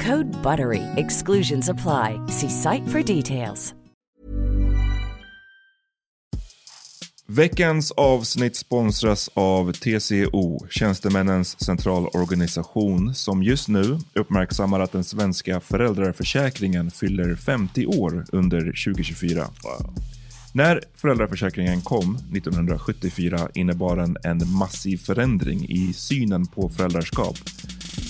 Code BUTTERY. Exclusions apply. See site for details. Veckans avsnitt sponsras av TCO, Tjänstemännens centralorganisation, som just nu uppmärksammar att den svenska föräldraförsäkringen fyller 50 år under 2024. När föräldraförsäkringen kom 1974 innebar den en massiv förändring i synen på föräldraskap.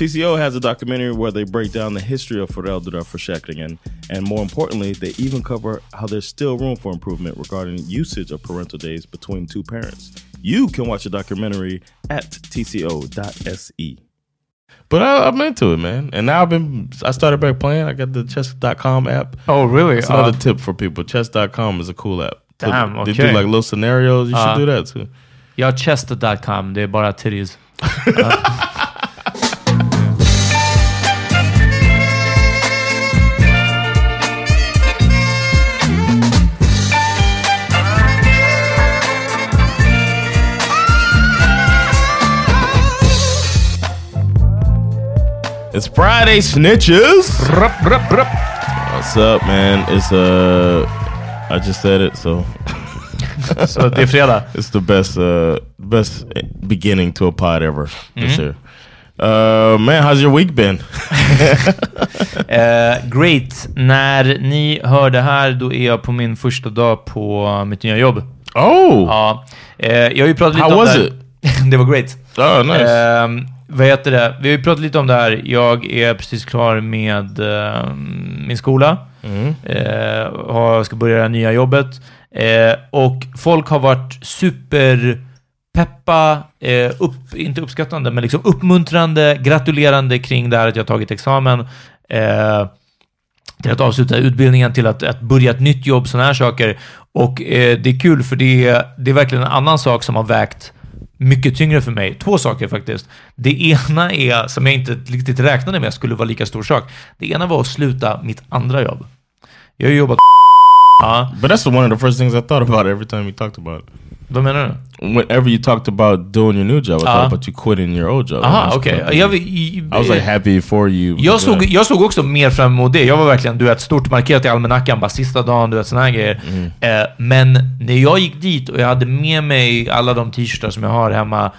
TCO has a documentary where they break down the history of föräldraförsäkringen and more importantly, they even cover how there's still room for improvement regarding usage of parental days between two parents. You can watch the documentary at tco.se. But I, I'm into it, man. And now I've been, I started back playing. I got the chess.com app. Oh, really? That's another Uh, tip for people. Chess.com is a cool app. Damn, okay. They do like little scenarios. You should Uh, do that too. Jag har chester.com, det är bara titties. It's Friday snitches. What's up, man? It's uh, I just said it, so Så det är fredag. it's the best, uh, best beginning to a pod ever this Mhm. year. Uh, man, how's your week been? Eh, great. När ni hör det här, då är jag på min första dag på mitt nya jobb. Oh, Ja. Eh, jag har ju pratat lite How om was det it? det var great. oh, nice. Vad heter det? Vi har ju pratat lite om det här. Jag är precis klar med ehm, min skola. Mm. Eh, ska börja det nya jobbet. Eh, och folk har varit superpeppa, eh, upp, inte uppskattande, men liksom uppmuntrande, gratulerande kring det här att jag tagit examen. Eh, till att avsluta utbildningen, till att, att börja ett nytt jobb, sådana här saker. Och eh, det är kul för det det är verkligen en annan sak som har vägt mycket tyngre för mig. Två saker faktiskt. Det ena är, som jag inte riktigt räknade med skulle vara lika stor sak. Det ena var att sluta mitt andra jobb. Jag har ju jobbat Ja, but that's one of the first things I thought about every time you talked about it vad menar du? Whenever you talked about doing your new job, I thought about you quitting your old job. Aha, okej. cool. Jag, I was like happy for you. jag, såg, jag såg också mer fram emot det. Jag var verkligen, du vet, stort markerat i almanackan, bara sista dagen, du vet, såna här grejer. Mm. Eh, men när jag gick dit och jag hade med mig alla de t-shirtar som jag har hemma,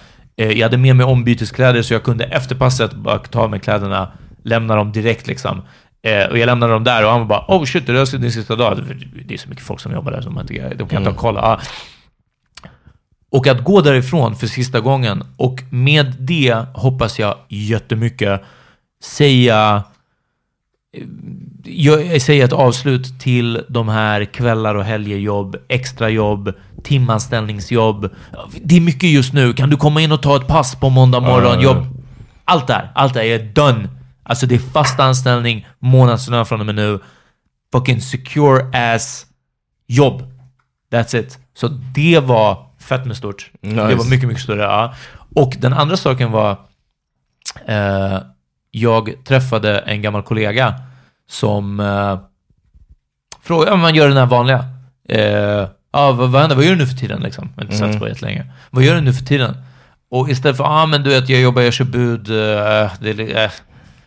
Eh, jag hade med mig ombyteskläder så jag kunde efter passet bara ta mig kläderna, lämna dem direkt liksom. Eh, och jag lämnade dem där och han var bara oh shit, det är din sista dag. Det är så mycket folk som jobbar där som man inte, de kan inte ha koll. Ah. Och att gå därifrån för sista gången och med det hoppas jag jättemycket säga jag säger ett avslut till de här kvällar och helgerjobb, extrajobb, timanställningsjobb. Det är mycket just nu. Kan du komma in och ta ett pass på måndag morgon? Uh. Jobb. Allt där, allt där är done. Alltså det är fast anställning, månadslön från och med nu. Fucking secure ass jobb. That's it. Så det var fett med stort. Nice. Det var mycket, mycket större. Ja. Och den andra saken var eh, jag träffade en gammal kollega som eh, frågade, ja, man gör den här vanliga. Eh, ja, vad, vad händer? Vad gör du nu för tiden? Liksom. Jag har inte Mm. sett på jättelänge. Vad gör du nu för tiden? Och istället för, ah, men du vet, jag jobbar, jag kör bud. eh, det är, li- eh.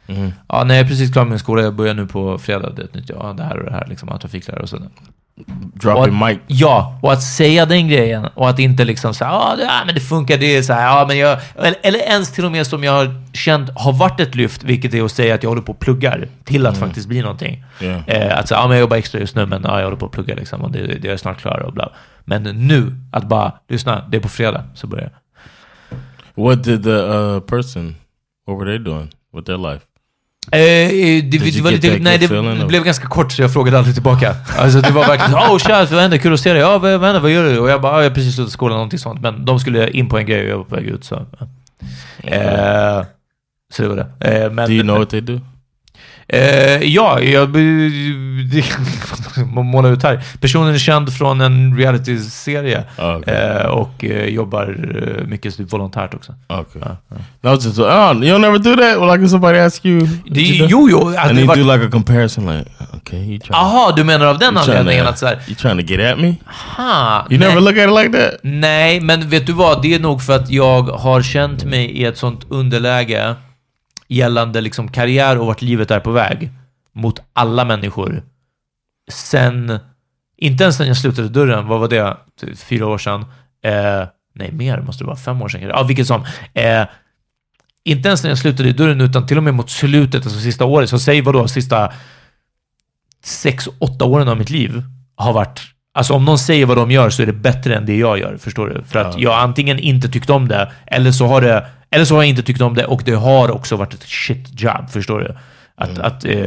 Mm. Ja, nej, jag är precis klar med min skola. Jag börjar nu på fredag. Det är ett nytt, ja, det här och det här, liksom, trafiklärare och sådär. Dropping Och- mic. Ja, och att säga den grejen och att inte liksom säga det, ja men det funkar, det är så här, ja men jag... Eller, eller ens till och med som jag har känt har varit ett lyft, vilket är att säga att jag håller på och pluggar till att faktiskt bli någonting. Yeah. Eh, att säga, ja men jag jobbar extra just nu, men ja, jag håller på att plugga liksom och det, det är snart klar och bla. Men nu, att bara, lyssna, det är på fredag, så börjar jag. What did the uh, person, what were they doing with their life? Eh, eh, det, det, var lite, nej, det, det blev ganska kort så jag frågade aldrig tillbaka. Alltså det var verkligen oh tja, vad händer? Kul att se dig. Ja, vad, vad händer? Vad gör du? Och jag bara, ja, jag har precis slutat skolan, någonting sånt. Men de skulle in på en grej och jag var på väg ut. Så, ja. eh, så det var det. Eh, men, Do you know what they do? Eh, ja, jag... Målar ut här. Personen är känd från en reality-serie. Oh, okay. Eh, och eh, jobbar eh, mycket typ volontärt också. Okay. No, it's just, oh, you'll never do that? Well, like somebody asks you, Det, you jo, jo. Alltså, and you var, do like a comparison, like, okay, aha, du menar av den anledningen att så här, you trying to get at me? ha, You nej. never look at it like that? Nej, men vet du vad? Det är nog för att jag har känt mig i ett sånt underläge gällande liksom karriär och vart livet är på väg mot alla människor. Sen, inte ens när jag slutade dörren, vad var det? Typ Fyra år sedan? Eh, nej, mer måste det vara. Fem år sedan kanske. Ja, vilket som. Eh, inte ens när jag slutade dörren, utan till och med mot slutet, alltså sista året, så säg vadå, sista sex, åtta åren av mitt liv har varit... Alltså om någon säger vad de gör så är det bättre än det jag gör, förstår du? För att jag antingen inte tyckt om det, eller så har det... Eller så har jag inte tyckt om det och det har också varit ett shit job, förstår du? Att, att, eh,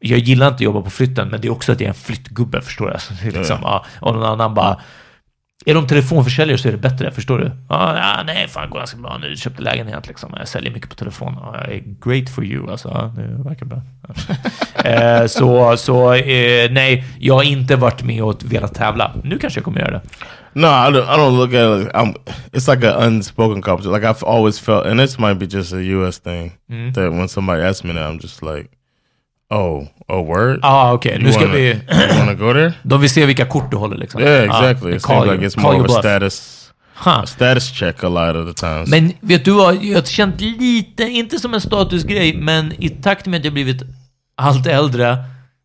jag gillar inte att jobba på flytten, men det är också att jag är en flyttgubbe, förstår du? Alltså, liksom, ja, och någon annan bara... Är de telefonförsäljare så är det bättre, förstår du? Ja nej, fan går ganska bra nu. Köpte lägenhet liksom. Jag säljer mycket på telefon. Är great for you, alltså. Ja, det verkar bra. Eh, så, så eh, nej, jag har inte varit med och velat tävla. Nu kanske jag kommer göra det. No, I don't, I don't look at it. I'm, it's like an unspoken competition. Like I've always felt, and this might be just a U.S. thing, that when somebody asks me that, I'm just like, oh, oh, word. Ja, ah, okej. you Nu ska wanna, vi... you wanna go there? De vill se vilka kort du håller liksom. Yeah, exactly. it call seems you- like it's more of a bluff. status, Huh. a status check a lot of the times. Men vet du vad, jag har känt lite, inte som en statusgrej, men i takt med att jag blivit allt äldre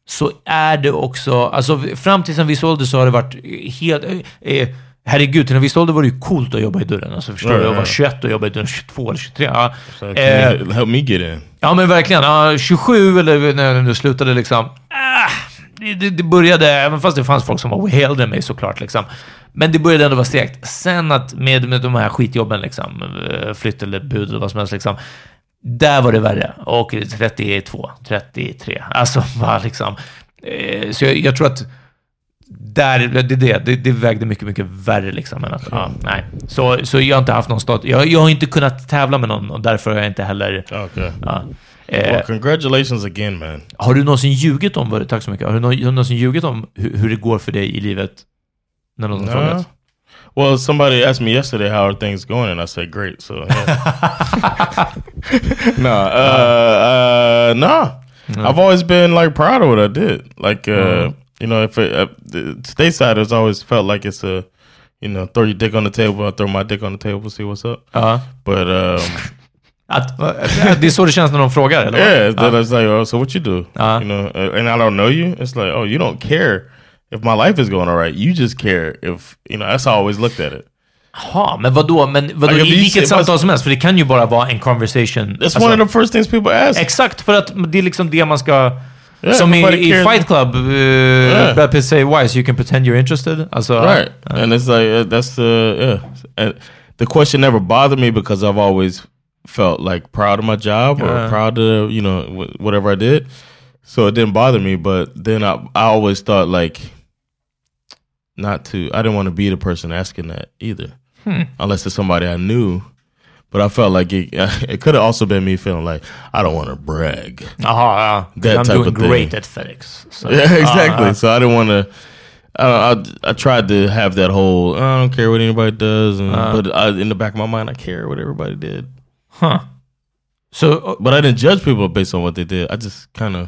så är det också, alltså fram tills en viss ålder så har det varit helt, eh, herregud, till en viss ålder var det ju coolt att jobba i dörren. Alltså förstår Ja, du? ja, Jag var ja. 21 och jobbade i dörren 22 eller 23. Ja. so Eh, help me get in? Ja, men verkligen. Ja, 27 eller när jag slutade liksom. Ah, det, det, började, även fast det fanns folk som var äldre än mig såklart. Liksom. Men det började ändå vara segt. Sen att med, med de här skitjobben, liksom, eh, flytt eller bud eller vad som helst, liksom, där var det värre. Och 32, 33. Alltså, bara liksom. Eh, så jag, jag tror att där, det, det, det, det vägde mycket, mycket värre liksom. Än att, ja, nej. Så, så jag har inte haft någon stat. Jag, jag har inte kunnat tävla med någon och därför har jag inte heller... Okay. Ja. Eh, Well, congratulations again, man. har du någonsin ljugit om vad tack så mycket. Har du någonsin ljugit om hur, hur det går för dig i livet? När någon No. frågat? Well, somebody asked me yesterday how are things going, and I said great. So, yeah. no, uh, uh, no. I've always been like proud of what I did. Like, uh, you know, if it, uh, the stateside has always felt like it's a, you know, throw your dick on the table, I throw my dick on the table, see what's up. Ja. But um, Att, det är så det känns när de frågar, eller? yeah, then Ja. it's like, oh, so what you do? Uh-huh. You know, uh, and I don't know you. It's like, oh, you don't care if my life is going all right. You just care if you know. That's how I always looked at it. Jaha, men vadå? Men vadå, Like, i vilket samtal som helst? För det kan ju bara vara en conversation. That's Alltså, one of the first things people ask. Exakt, för att det är liksom det man ska... Yeah, som i, i. Fight Club, uh, Yeah. Brad Pitt say why, so you can pretend you're interested. Right and it's like uh, that's the yeah and the question never bothered me because i've always felt like proud of my job or Yeah. proud of you know wh- whatever i did so it didn't bother me but then i, I always thought like not to i didn't want to be the person asking that either unless it's somebody i knew but i felt like it, it could have also been me feeling like i don't want to brag Jaha, ja. That I'm type doing of thing. great at FedEx. So, Yeah, exactly. ah, so I didn't want to. I, I I tried to have that whole I don't care what anybody does, and, Uh. but I, in the back of my mind, I care what everybody did. huh. Så, But I didn't judge people based on what they did. I just kind of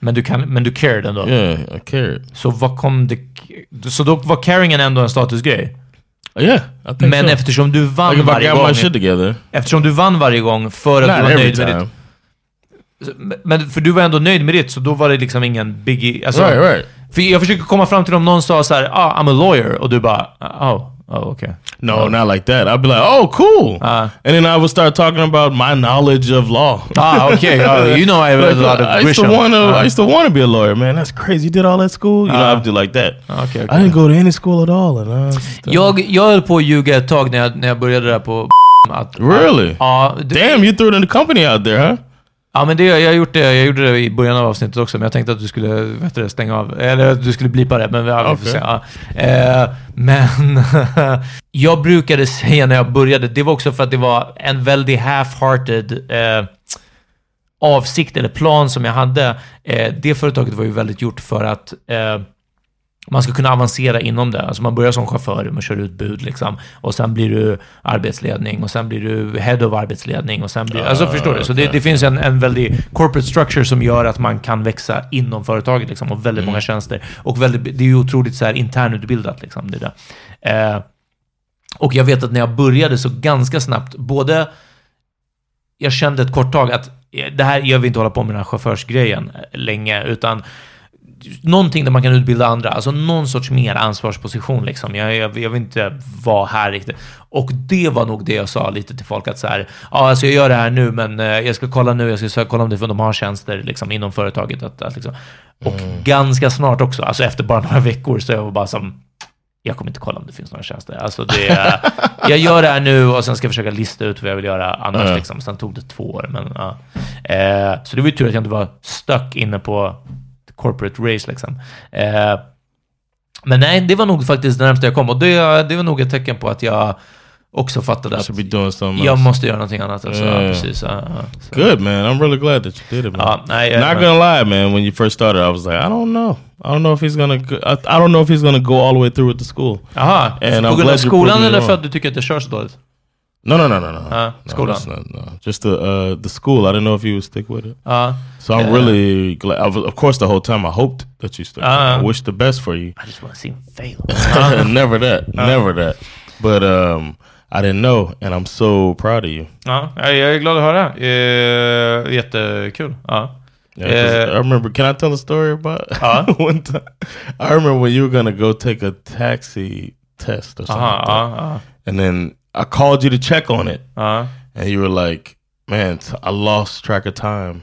men, du kan, men du cared ändå? yeah, I cared. Så vad kom det... Så då var caringen ändå en statusgrej? Yeah, Men so. eftersom du vann like varje gång... Eftersom du vann varje gång för att not du var nöjd med time. ditt... Men för du var ändå nöjd med ditt, så då var det liksom ingen biggie. Alltså, right, right. För jag försöker komma fram till om någon sa så här, ah, I'm a lawyer, och du bara, oh, oh okay. No, not like that. I'd be like, oh, cool, Uh. and then I would start talking about my knowledge of law. Ah, okay. Oh, you know I read a lot of I used to want to. Ah. I used to want to be a lawyer, man. That's crazy. You did all that school. You know, I would do like that. Okay, I didn't go to any school at all, and I just, Jag, jag höll på att ljuga ett tag när jag, när jag började där på att, Really? Ja, det, Damn, you threw it in the company out there, huh? Ja, men det, jag, har gjort det, jag gjorde det i början av avsnittet också, men jag tänkte att du skulle vet du, stänga av. Eller att du skulle blipa det, men vi, ja, vi får se. Ja. Eh, men jag brukade säga när jag började, det var också för att det var en väldigt half-hearted eh, avsikt eller plan som jag hade. Eh, det företaget var ju väldigt gjort för att eh, man ska kunna avancera inom det. Alltså man börjar som chaufför, man kör utbud liksom. Och sen blir du arbetsledning och sen blir du head of arbetsledning och sen blir Alltså förstår du? Så det, det finns en, en väldigt corporate structure som gör att man kan växa inom företaget liksom. Och väldigt många tjänster. Och väldigt, det är ju otroligt så här internutbildat liksom. Det där. Eh, och jag vet att när jag började så ganska snabbt, både jag kände ett kort tag att eh, det här, jag vill inte hålla på med den här chaufförsgrejen eh, länge, utan någonting där man kan utbilda andra, alltså någon sorts mer ansvarsposition liksom. Jag, jag, jag vill inte vara här riktigt. Och det var nog det jag sa lite till folk att så här, ja alltså jag gör det här nu, men eh, jag ska kolla nu, jag ska kolla om det för de har tjänster liksom inom företaget. Att, att, liksom. Och ganska snart också, alltså efter bara några veckor, så jag var bara som, jag kommer inte kolla om det finns några tjänster. Alltså det, jag gör det här nu och sen ska jag försöka lista ut vad jag vill göra annars. Ja. Liksom. Sen tog det två år. Men, ja. eh, så det var ju tur att jag inte var stuck inne på corporate race. Liksom. Eh, men nej, det var nog faktiskt det närmaste jag kom. Och det, det var nog ett tecken på att jag också fattade I att jag måste göra någonting annat. Alltså, ja, precis, ja. Så- Good man. I'm really glad that you did it, man. Ja, nej, Not men- gonna lie, man. When you first started, I was like, I don't know. I don't know if he's gonna. Go, I, I don't know if he's gonna go all the way through with the school. And på grund av skolan eller för att du tycker att det körs dåligt? No, no, no, no, no. Uh, no, school that's on. no. Just the uh, the school. I didn't know if you would stick with it. Ja. So I'm Yeah. really glad. I was, of course, the whole time I hoped that you stuck. Uh. I wish the best for you. I just wanna see him fail. never that. Never that. But um, I didn't know, and I'm so proud of you. Ja, jag jag är glad att höra. Eh, jättekul. Ja. Yeah, 'cause Eh, I remember. Can I tell a story about Uh-huh. one time? I remember when you were gonna go take a taxi test or something, Aha, like that. ja, ja, and then I called you to check on it, ja, and you were like, "Man, I lost track of time,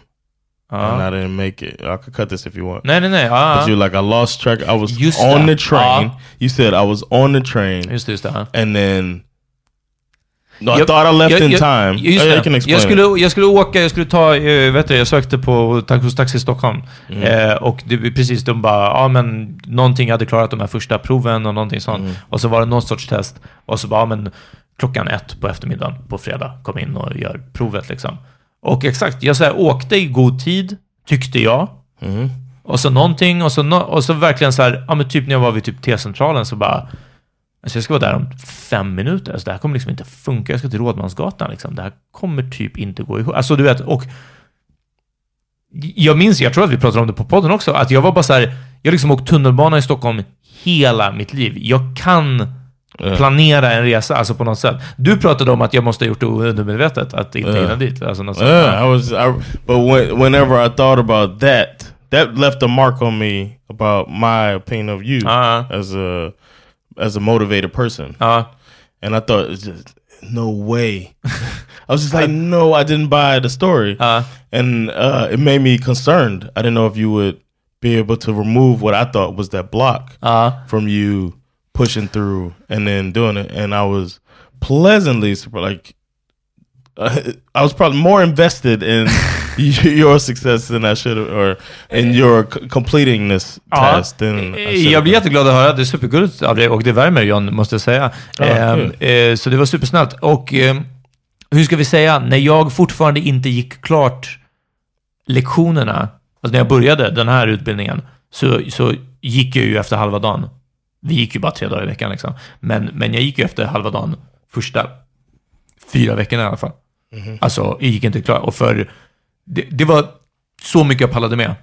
and ja. I didn't make it. I could cut this if you want." Nej, nej, nej. Ja, But you're like, I lost track. I was Just on the train. Uh-huh. You said I was on the train, just. Just det and then. No, I Jag- thought I left jag- in jag- time. Just Oh, you can explain. jag, skulle, jag skulle åka, jag skulle ta, eh, vet du, jag sökte på hos Taxi Stockholm. Mm. Eh, och det, precis, de bara, ja men någonting jag hade klarat de här första proven och någonting sånt. Mm. Och så var det någon sorts test. Och så bara, ja men klockan ett på eftermiddagen på fredag, kom in och gör provet liksom. Och exakt, jag så här, åkte i god tid, tyckte jag. Mhm. Och så någonting, och så, no, och så verkligen så här, ja men typ när jag var vid typ T-centralen så bara, alltså jag ska vara där om fem minuter, alltså det här kommer liksom inte funka, jag ska till Rådmansgatan liksom, det här kommer typ inte gå ihop. Alltså du vet, och jag minns, jag tror att vi pratade om det på podden också, att jag var bara så här, jag liksom åkt tunnelbana i Stockholm hela mitt liv. Jag kan. Planera en resa, alltså på något sätt. Du pratade om att jag måste ha gjort det undermedvetet, att inte hinna dit. Alltså något. Yeah, I was. I, but when, whenever I thought about that, that left a mark on me about my opinion of you Ja, as a as a motivated person. ja. and I thought just no way. I was just like, no, I didn't buy the story, Uh. and uh, it made me concerned. I didn't know if you would be able to remove what I thought was that block Uh. from you pushing through and then doing it, and I was pleasantly. Like, uh, I was probably more invested in your success than I should have, or in your c- completing this task than I Eh, jag blir jätteglad att höra. Det är supergulligt av dig och det värmer John, måste jag säga. Ja, Ehm, eh, så det var supersnällt. Och eh, hur ska vi säga, när jag fortfarande inte gick klart lektionerna, alltså när jag började den här utbildningen, så, så gick jag ju efter halva dagen. Vi gick ju bara tre dagar i veckan liksom. Men, men jag gick ju efter halva dagen första fyra veckorna i alla fall. Alltså, jag gick inte klart. Och för det, det var så mycket jag pallade med.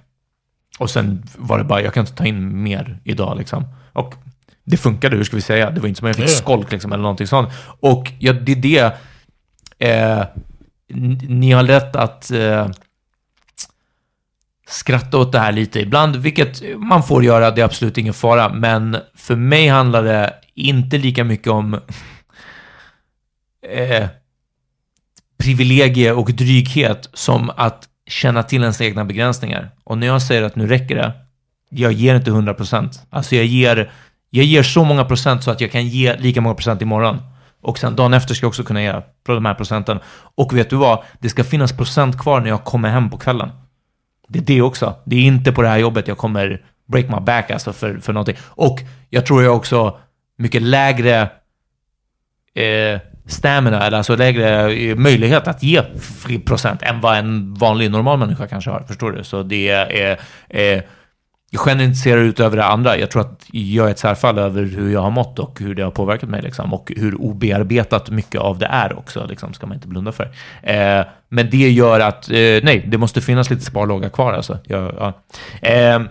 Och sen var det bara, jag kan inte ta in mer idag liksom. Och det funkade, hur ska vi säga? Det var inte som att jag fick skolk liksom, eller någonting sånt. Och ja, det är det, eh, ni har rätt att eh, skratta åt det här lite ibland, vilket man får göra, det är absolut ingen fara. Men för mig handlar det inte lika mycket om eh, privilegie och dryghet som att känna till ens egna begränsningar. Och när jag säger att nu räcker det, jag ger inte 100 procent. Alltså jag ger, jag ger så många procent så att jag kan ge lika många procent imorgon. Och sen dagen efter ska jag också kunna ge på de här procenten. Och vet du vad? Det ska finnas procent kvar när jag kommer hem på kvällen. Det är det också. Det är inte på det här jobbet jag kommer break my back alltså för, för någonting. Och jag tror jag också mycket lägre eh, stamina, eller alltså lägre eh, möjlighet att ge fri procent än vad en vanlig normal människa kanske har. Förstår du? Så det är... Eh, jag generaliserar ut över det andra. Jag tror att jag är ett särfall över hur jag har mått och hur det har påverkat mig. Liksom, och hur obearbetat mycket av det är också, liksom, ska man inte blunda för. Eh, men det gör att, eh, nej, det måste finnas lite sparlåga kvar. Alltså. Jag, ja. eh,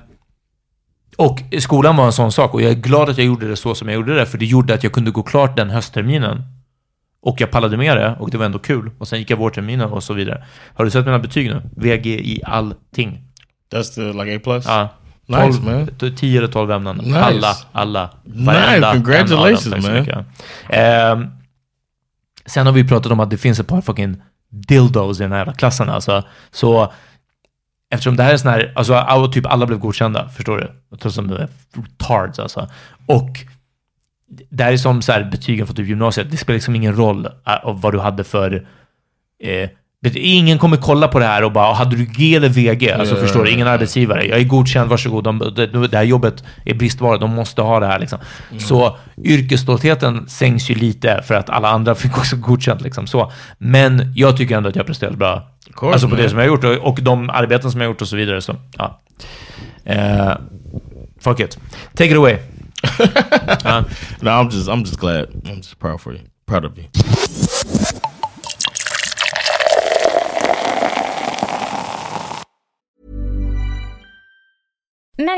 och skolan var en sån sak och jag är glad att jag gjorde det så som jag gjorde det, för det gjorde att jag kunde gå klart den höstterminen. Och jag pallade med det och det var ändå kul. Och sen gick jag vårterminen och så vidare. Har du sett mina betyg nu? VG i allting. That's the like A plus. Ja. Nice, 12 man. 10 eller 12 ämnen. Nice. Alla, alla. Nice, congratulations, så man. Ehm, sen har vi pratat om att det finns ett par fucking dildos i den här klassen alltså. Så eftersom det här är sån här, alltså all- typ alla blev godkända, förstår du? Trots att de är retards alltså. Och det här är som så här betygen från typ gymnasiet, det spelar liksom ingen roll äh, av vad du hade för eh, Ingen kommer kolla på det här och bara, hade du G eller VG? Alltså Ja, förstår du? Ingen arbetsgivare. Jag är godkänd, varsågod. De, det, det här jobbet är bristvara, de måste ha det här liksom. Mm. Så yrkesstoltheten sänks ju lite för att alla andra fick också godkänt liksom så. Men jag tycker ändå att jag presterat bra. course, alltså på man. det som jag har gjort och, och de arbeten som jag har gjort och så vidare. Så, ja. Eh, fuck it. Take it away. Ja. No, I'm just I'm just glad. I'm just proud for you. Proud of you.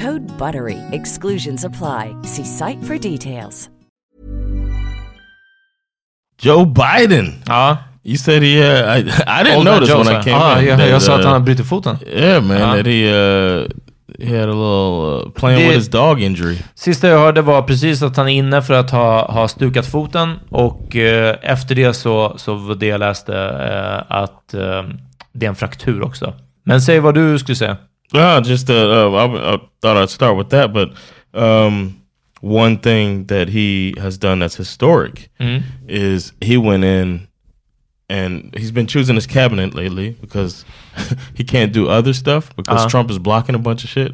Code BUTTERY. Exclusions apply. See site for details. Joe Biden. Ja. You said he. Uh, I, I didn't Old notice Joe, when I came ah, in. jag, that, jag sa att uh, han brutit foten. Yeah, man. Ja. That he uh, he had a little uh, playing Det- with his dog injury. Sista jag hörde var precis att han är inne för att ha, ha stukat foten och eh, efter det så, så var det jag läste eh, att eh, det är en fraktur också. Men säg vad du skulle säga. Yeah, just uh, uh, I, I thought I'd start with that, but um, one thing that he has done that's historic Mm. is he went in and he's been choosing his cabinet lately because he can't do other stuff because Uh-huh. Trump is blocking a bunch of shit.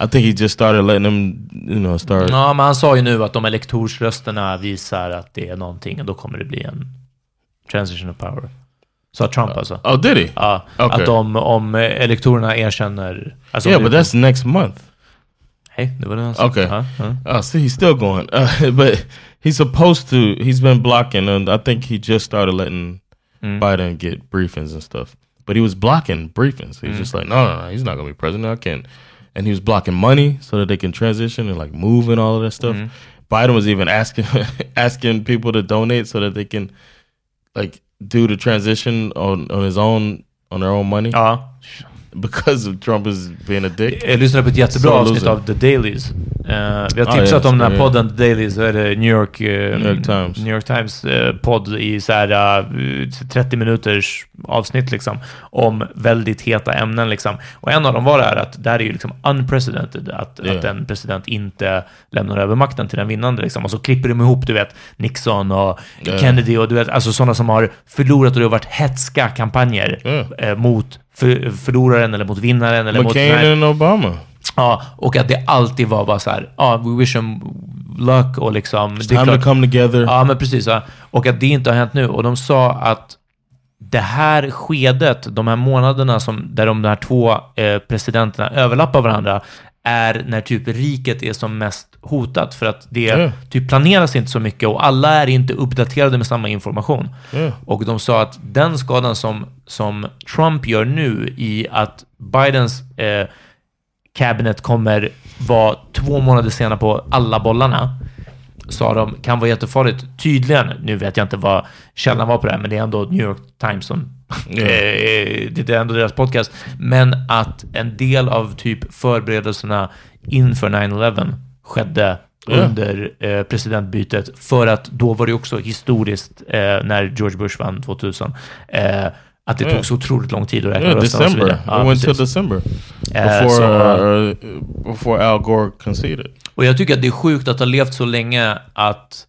I think he just started letting them, you know, start. Ja, men han sa ju nu att de elektorsrösterna visar att det är någonting och då kommer det bli en transition of power. Sa Trump alltså. Oh, did he? Ja, Okay. att om, om elektorerna erkänner... Alltså, yeah, but that's next month. Hej, det var det han sa. Okay. Ja, ja. Oh, see, he's still going. Uh, but he's supposed to. He's been blocking, and I think he just started letting Mm. Biden get briefings and stuff. But he was blocking briefings. He's Mm. just like, no, no, no, he's not gonna be president. I can't. And he was blocking money so that they can transition and like move and all of that stuff. Mm. Biden was even asking asking people to donate so that they can like do the transition on on his own on their own money ja. because of Trump is being a dick. Jag lyssnade på ett jättebra So avsnitt av The Dailies. Eh, vi har Ah, tipsat ja, om den här podden The Dailies, så är det New York, eh, New York Times. New York Times eh, podd i så här, eh, 30 minuters avsnitt liksom, om väldigt heta ämnen. Liksom. Och en av dem var det här att det här är ju liksom unprecedented, att, Ja. att en president inte lämnar över makten till den vinnande. Liksom. Och så klipper de ihop, du vet, Nixon och Ja. Kennedy och du vet, alltså sådana som har förlorat och det har varit hetska kampanjer mot för, förloraren eller mot vinnaren. Eller mot McCain and Obama. Ja, och att det alltid var bara så här, ja, we wish them luck och liksom... It's time klart- to come together. Ja, men precis. Ja. Och att det inte har hänt nu. Och de sa att det här skedet, de här månaderna som, där de här två eh, presidenterna överlappar varandra, är när typ riket är som mest hotat för att det Ja. typ planeras inte så mycket och alla är inte uppdaterade med samma information. Ja. Och de sa att den skadan som, som Trump gör nu i att Bidens eh, cabinet kommer vara två månader senare på alla bollarna, sa de, kan vara jättefarligt. Tydligen, nu vet jag inte vad källan var på det här, men det är ändå New York Times som Ja. eh, det är ändå deras podcast. Men att en del av typ förberedelserna inför 9-11 skedde under eh, presidentbytet för att då var det också historiskt eh, när George Bush vann 2000. Eh, att det Ja. tog så otroligt lång tid att räkna Yeah, rösterna och så December. vidare. Ja, it went precis. December Eh, before så- uh, before Al Gore conceded. Och jag tycker att det är sjukt att ha levt så länge att,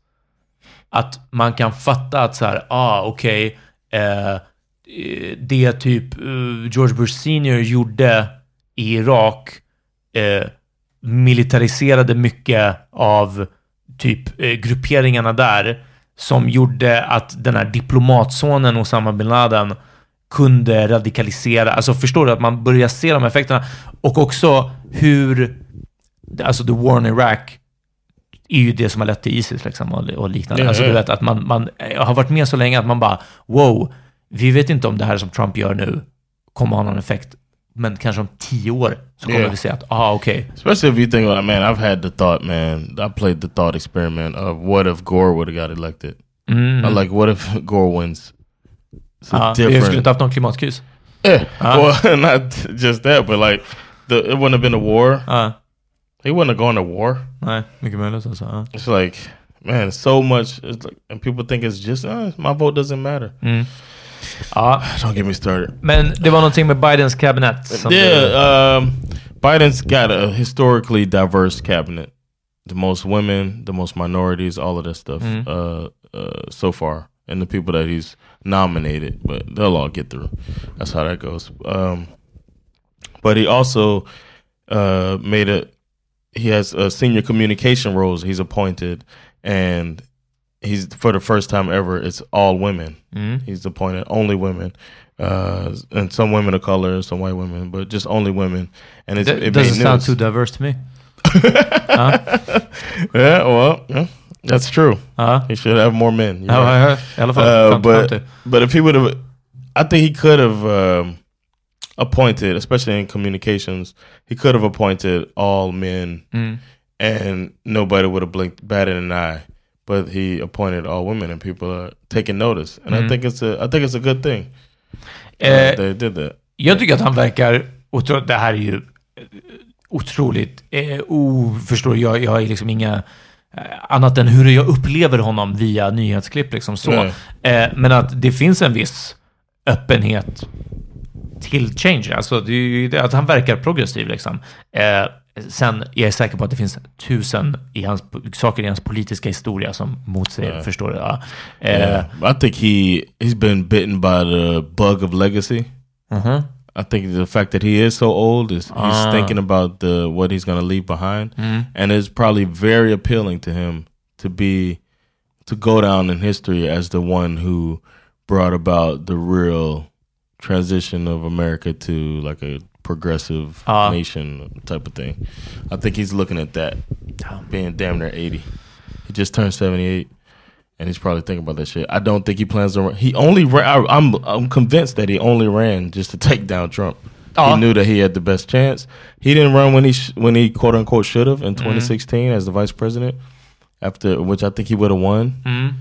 att man kan fatta att så här, ah, okej, eh, det typ eh, George Bush senior gjorde i Irak eh, militariserade mycket av typ eh, grupperingarna där som gjorde att den här diplomatsonen Osama bin Laden kunde radikalisera. Alltså förstår du att man börjar se de effekterna och också hur alltså the war in Iraq är ju det som har lett till Isis liksom och, och liknande. Ja, alltså du vet att man, man har varit med så länge att man bara wow, vi vet inte om det här som Trump gör nu kommer ha någon effekt. Men kanske om tio år så kommer Ja. vi se att, ah okej. Especially if you think, like, man, I've had the thought, man. I played the thought experiment of what if Gore would have got elected. Mm. I like, what if Gore wins? It's a Ja, vi skulle inte haft någon klimatkris. Yeah. Ah. Well, not just that, but like, the, it wouldn't have been a war. Ja, He wouldn't have gone to war. nej, mycket möjligt alltså. Ja. It's like, man, so much. It's like, and people think it's just, uh, my vote doesn't matter. Mm. Ja, Don't get me started. men det var någonting med Bidens som du- Yeah, um, Biden's got a historically diverse cabinet. The most women, the most minorities, all of that stuff. Mhm. Uh, uh, so far, and the people that he's nominated, but they'll all get through. That's how that goes. Um, but he also uh, made a. He has a senior communication roles he's appointed, and he's for the first time ever. It's all women. Mm. He's appointed only women, uh, and some women of color, some white women, but just only women. And it's, That it doesn't sound news. too diverse to me. yeah, well, yeah, that's true. Ja, He should have more men. You're ja, right. ja, ja. i alla fall. Uh, but but if he would have, I think he could have um, appointed, especially in communications, he could have appointed all men, Mm. and nobody would have blinked batted an eye. But he appointed all women, and people are taking notice. And I Mm. think it's a I think it's a good thing. Uh, Eh, they did that. Jag tycker att han verkar... otro- Det här är ju eh, otroligt... Eh, oförstår, jag, jag är liksom inga... eh, Annat än hur jag upplever honom via nyhetsklipp. Liksom så. Eh, men att det finns en viss öppenhet till change. Alltså det är ju det att han verkar progressiv. Liksom. Eh, sen är jag säker på att det finns tusen i hans, saker i hans politiska historia som motsäger, Ja. förstår du? Ja. Yeah, I think he he's been bitten by the bug of legacy. mhm. I think the fact that he is so old is he's Ah. thinking about the what he's to leave behind, Mm. and it's probably very appealing to him to be to go down in history as the one who brought about the real transition of America to like a progressive Ah. nation type of thing. I think he's looking at that, being damn near eighty. He just turned seventy eight. And he's probably thinking about that shit. I don't think he plans to run. He only ran. I, I'm I'm convinced that he only ran just to take down Trump. Ah. He knew that he had the best chance. He didn't run when he sh- when he quote unquote should have in 2016 as the vice president. After which I think he would have won. Mm.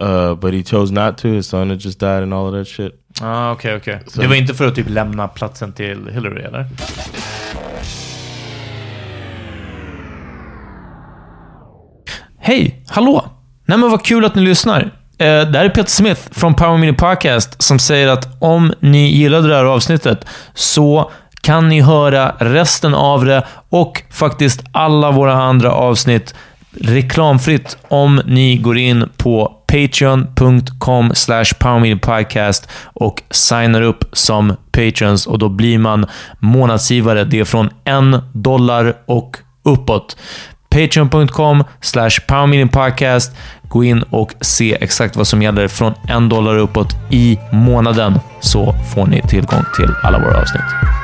Uh, but he chose not to. His son had just died and all of that shit. Ah, okej, okej. Så- Det var inte för att typ lämna platsen till Hillary, eller? Hej! Hallå! Nej men vad kul att ni lyssnar. Eh, det här är Peter Smith från Power Mini Podcast som säger att om ni gillade det här avsnittet så kan ni höra resten av det och faktiskt alla våra andra avsnitt reklamfritt om ni går in på patreon.com powermediapodcast och signar upp som patrons och då blir man månadsgivare. Det är från en dollar och uppåt. Patreon.com powermediapodcast. Gå in och se exakt vad som gäller från en dollar uppåt i månaden så får ni tillgång till alla våra avsnitt.